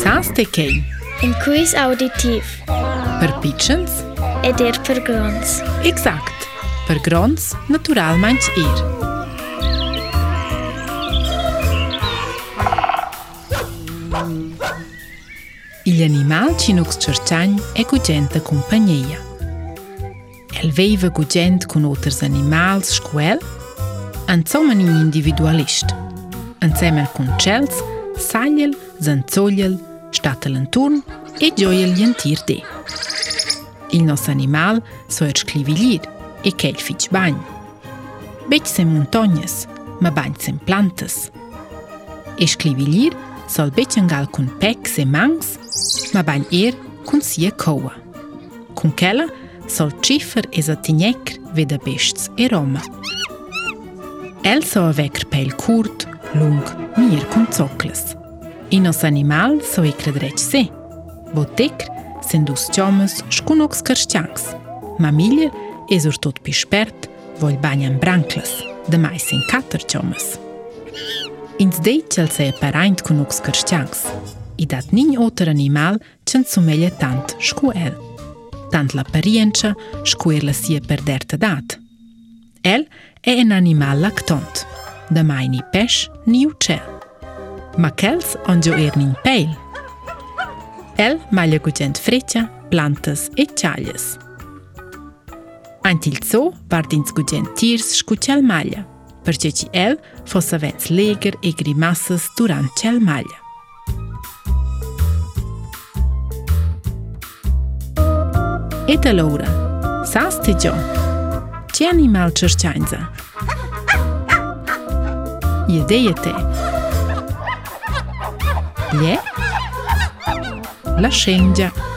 Sans të kej. Inkuis auditiv. Për pichens? Edir për grons. Exakt. Për grons, natural manç ir. Il animal që nuk së qërçanj e ku të kompanjeja. El vejve ku gjendë ku notërës animal së shkuel, anëcomen i individualisht, anëcemen kun qëllës, Sagliel, Zanzogliel, Statelenturn e Gioiel Jentirde. Il nostro animal so er sclivilir e ch'el fich bagn. Bec sem montognes, ma bagn sem plantes. E sclivilir sol bec angal cun pecs e mangs, ma bagn er cun sia coa. Kun chela sol cifer e satignecr veda bests e roma. El so a e vecr pel curt, lung, mirë kun coklës. I nos animal së so i kredreq se, bo tekr se ndus qomës shkunok së kërshqaks, ma milje e zurtut pishpert, voj banjan branklës, dhe majsin katër qomës. Inc dej qëll se e parajnët ku nuk skërshqaks, i dat një një otër animal që në sumelje tant shku el. Tant la përjen që shku e lësie për der datë. El e en animal laktontë dhe maj një pesh një u qelë. Ma kelës o në gjoer një pejlë. Elë ma lëgu qenë të freqa, plantës e qaljes. Antil të lëco, partinë të gëgjenë tirs shku qelë malja, për që që elë fosë vëndës leger e grimasës duran qelë malja. E të lorë, sa të që animal i ha! jedejete. Gli è la scendia.